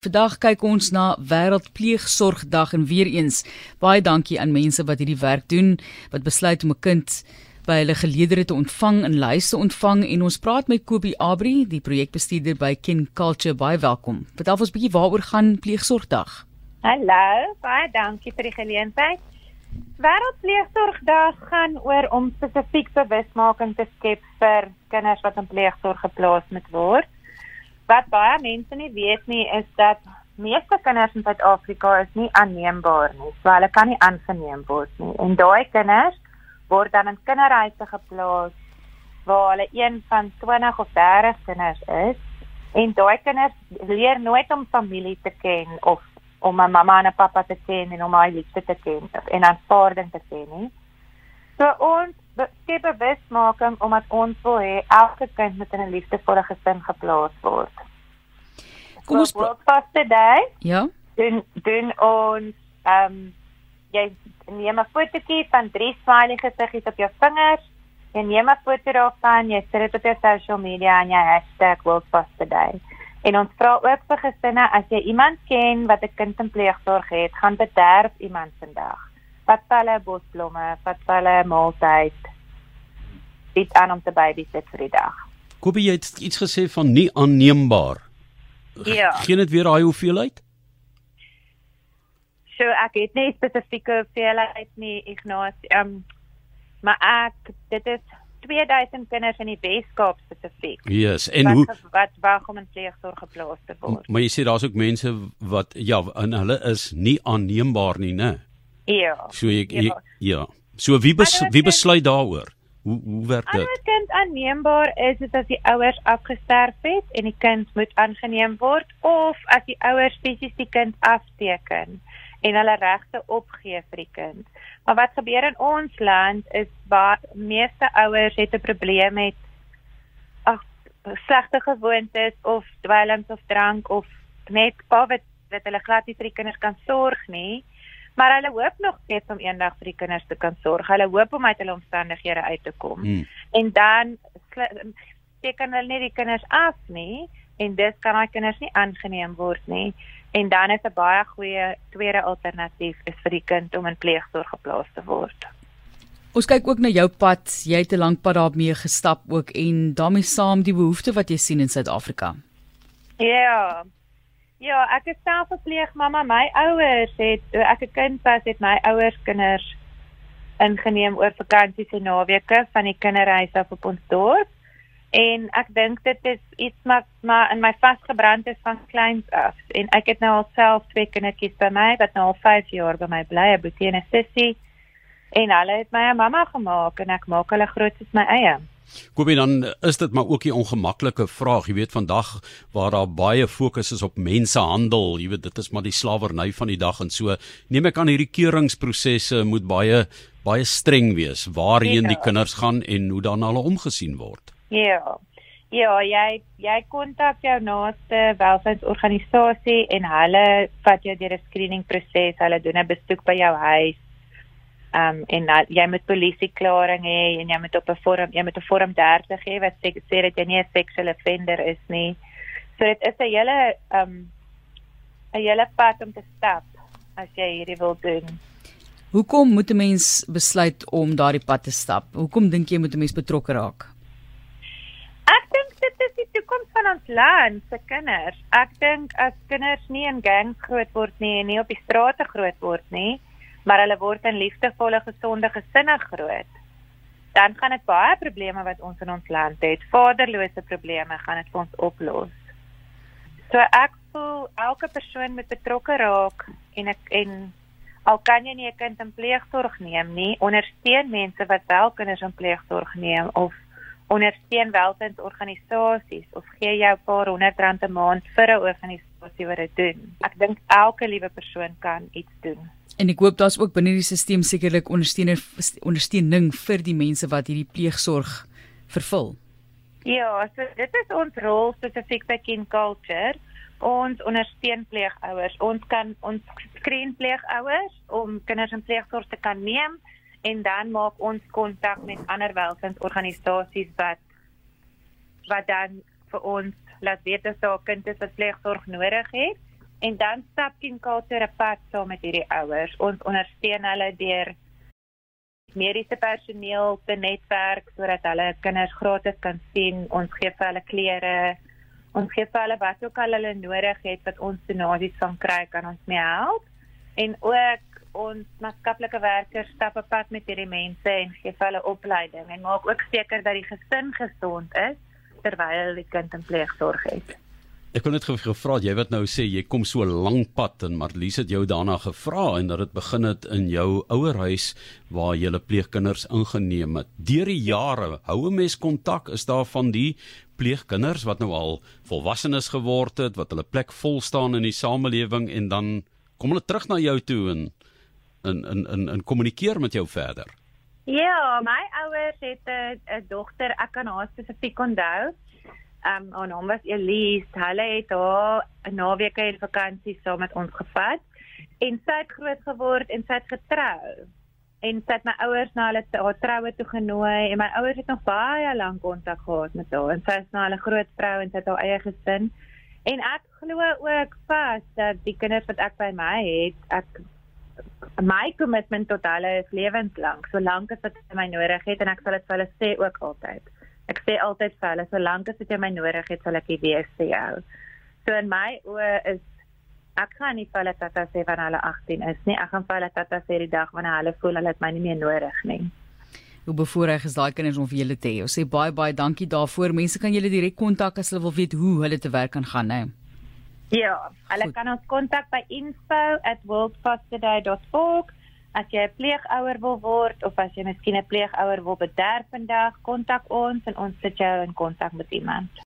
Vandag kyk ons na Wêreldpleegsorgdag en weer eens baie dankie aan mense wat hierdie werk doen wat besluit om 'n kind by hulle geleedere te ontvang en luiste ontvang en ons praat met Kobie Abri, die projekbestuurder by Kin Culture. Baie welkom. Vertel ons 'n bietjie waaroor gaan Pleegsorgdag. Hallo, baie dankie vir die geleentheid. Wêreldpleegsorgdag gaan oor om spesifiek bewusmaking te skep vir kinders wat in pleegsorg geplaas moet word wat baie mense nie weet nie is dat meeste kinders in Suid-Afrika is nie aanneembaar nie. So hulle kan nie aangeneem word nie. En daai kinders word dan in kinderhuise geplaas waar hulle een van 20 of 30 kinders is. En daai kinders leer nooit om familie te ken of om 'n mamma en 'n pappa te ken en om hy liefde te ken en aanvaarding te ken nie. So ons skep 'n bewusmaking omdat ons wil hê elke kind moet in 'n liefdevolle gesin geplaas word. Kom ons praat vaste dag. Ja. Doen doen ons ehm um, jy neem 'n fotootjie van drie smiley gesiggies op jou vingers. Jy neem 'n foto daarvan, jy sit dit op jou social media en jy hashtag World Vaste Day. En ons vra ook vir gesinne as jy iemand ken wat 'n kind in pleegsorg het, gaan bederf iemand vandag. Wat hulle bosblomme, wat hulle maaltyd. Dit aan om te babysit vir die dag. Kobie jy het iets gesê van nie aanneembaar. Ja. Geen dit weer daai hoeveelheid? So ek het nie spesifieke hoeveelheid nie, Ignas. Ehm um, maar ek dit is 2000 kinders in die Weskaap spesifiek. Yes, en wat, hoe wat wag om in pleegsorg geplaas te word. Maar jy sê daar's ook mense wat ja, en hulle is nie aanneembaar nie, né? Ja. So jy, jy Ja. ja. So wie bes, wie besluit daaroor? Hoe hoe werk dit? Ander kind aanneembaar is dit as die ouers afgesterf het en die kind moet aangeneem word of as die ouers fisies die kind afteken en hulle regte opgee vir die kind. Maar wat gebeur in ons land is waar meeste ouers het 'n probleem met ag slegte gewoontes of dwelms of drank of net pa wat wat hulle glad nie vir die kinders kan sorg nie. Maar hulle hoop nog steeds om eendag vir die kinders te kan sorg. Hulle hoop om uit hulle omstandighede uit te kom. Hmm. En dan teken hulle nie die kinders af nie en dis kan daai kinders nie aangeneem word nie. En dan is 'n baie goeie tweede alternatief is vir die kind om in pleegsorg geplaas te word. Ons kyk ook na jou pad. Jy het 'n lank pad daarmee gestap ook en daarmee saam die behoeftes wat jy sien in Suid-Afrika. Ja. Ja, ek is self 'n pleegmamma. My ouers het toe ek 'n kind was, het my ouers kinders ingeneem oor vakansies en naweke van die kinderhuis af op ons dorp. En ek dink dit is iets wat maar in my vasgebrand is van kleins af. En ek het nou alself twee kindertjies by my wat nou al 5 jaar by my bly, 'n boetie en 'n sussie. En hulle het my 'n mamma gemaak en ek maak hulle groot soos my eie. Kobie dan is dit maar ook 'n ongemaklike vraag. Jy weet vandag waar daar baie fokus is op mensehandel, jy weet dit is maar die slawerny van die dag en so. Neem ek aan hierdie keuringsprosesse moet baie baie streng wees waarheen Ja. die kinders gaan en hoe dan hulle omgesien word. Ja. Ja, jy jy kontak jou naaste welsynsorganisasie en hulle vat jou deur 'n screening proses. Hulle doen 'n besoek by jou huis. Um en uh, jy moet polisieklaring hê en jy moet op 'n vorm jy moet 'n vorm 30 hê wat sê, sê dat jy nie 'n sexual offender is nie. So dit is 'n hele um 'n hele pad om te stap as jy hierdie wil doen. Hoekom moet 'n mens besluit om daardie pad te stap? Hoekom dink jy moet 'n mens betrokke raak? Ek dink dit is die toekoms van ons land se kinders. Ek dink as kinders nie in gangs groot word nie en nie op die strate groot word nie, maar hulle word in liefdevolle, gesonde gesinne groot, dan gaan dit baie probleme wat ons in ons land het, vaderlose probleme, gaan dit vir ons oplos. So ek voel elke persoon moet betrokke raak en ek en al kan jy nie 'n kind in pleegsorg neem nie, ondersteun mense wat wel kinders in pleegsorg neem of ondersteun welsynsorganisasies of gee jou 'n paar honderd rand 'n maand vir 'n organisasie wat dit doen. Ek dink elke liewe persoon kan iets doen. En ek hoop daar's ook binne die stelsel sekerlik ondersteuning ondersteuning vir die mense wat hierdie pleegsorg vervul. Ja, so dit is ons rol spesifiek by Kin Culture. Ons ondersteun pleegouers. Ons kan ons skreen pleegouers om kinders in pleegsorg te kan neem en dan maak ons kontak met ander welsynsorganisasies wat wat dan vir ons laat weet as daar 'n kind is wat pleegsorg nodig het En dan stap Culture 'n pad saam met hierdie ouers. Ons ondersteun hulle deur mediese personeel te netwerk sodat hulle kinders gratis kan sien. Ons gee vir hulle klere. Ons gee vir hulle wat ook al hulle nodig het wat ons donasies van kry kan ons mee help. En ook ons maatskaplike werkers stap op pad met hierdie mense en gee vir hulle opleiding en maak ook seker dat die gesin gesond is terwyl die kind in pleegsorg het. Ek kon net gevra jy wat nou sê jy kom so lank pad en Marlies het jou daarna gevra en dat dit begin het in jou ouerhuis waar jy hulle pleegkinders ingeneem het. Deur die jare hou 'n mens kontak is daar van die pleegkinders wat nou al volwassenes geword het wat hulle plek vol staan in die samelewing en dan kom hulle terug na jou toe en in in in in kommunikeer met jou verder. Ja, my ouers het 'n dogter, ek kan haar spesifiek onthou ehm um, haar naam was Elise. Hulle het haar 'n naweek in vakansie saam met ons gevat en sy het groot geword en sy het getrou. En sy het my ouers na hulle haar troue toe genooi en my ouers het nog baie lank kontak gehad met haar. En sy is nou 'n groot vrou en sy het haar eie gesin. En ek glo ook vas dat die kinders wat ek by my het, ek my kommitment tot hulle is lewenslank, solank as wat hulle my nodig het en ek sal dit vir hulle sê ook altyd. Ek sê altyd vir hulle, solank as jy my nodig het, sal ek hier wees vir jou. So in my oë is ek gaan nie vir hulle tata sê wanneer hulle 18 is nie. Ek gaan vir hulle tata sê die dag wanneer hulle voel hulle het my nie meer nodig nie. Hoe bevoorreg is daai kinders om vir julle te hê. Ons sê baie baie dankie daarvoor. Mense kan julle direk kontak as hulle wil weet hoe hulle te werk kan gaan, né? Ja, hulle Goed. kan ons kontak by info@worldfosterday.org As jy 'n pleegouer wil word of as jy miskien 'n pleegouer wil bederf vandag, kontak ons en ons sit jou in kontak met iemand.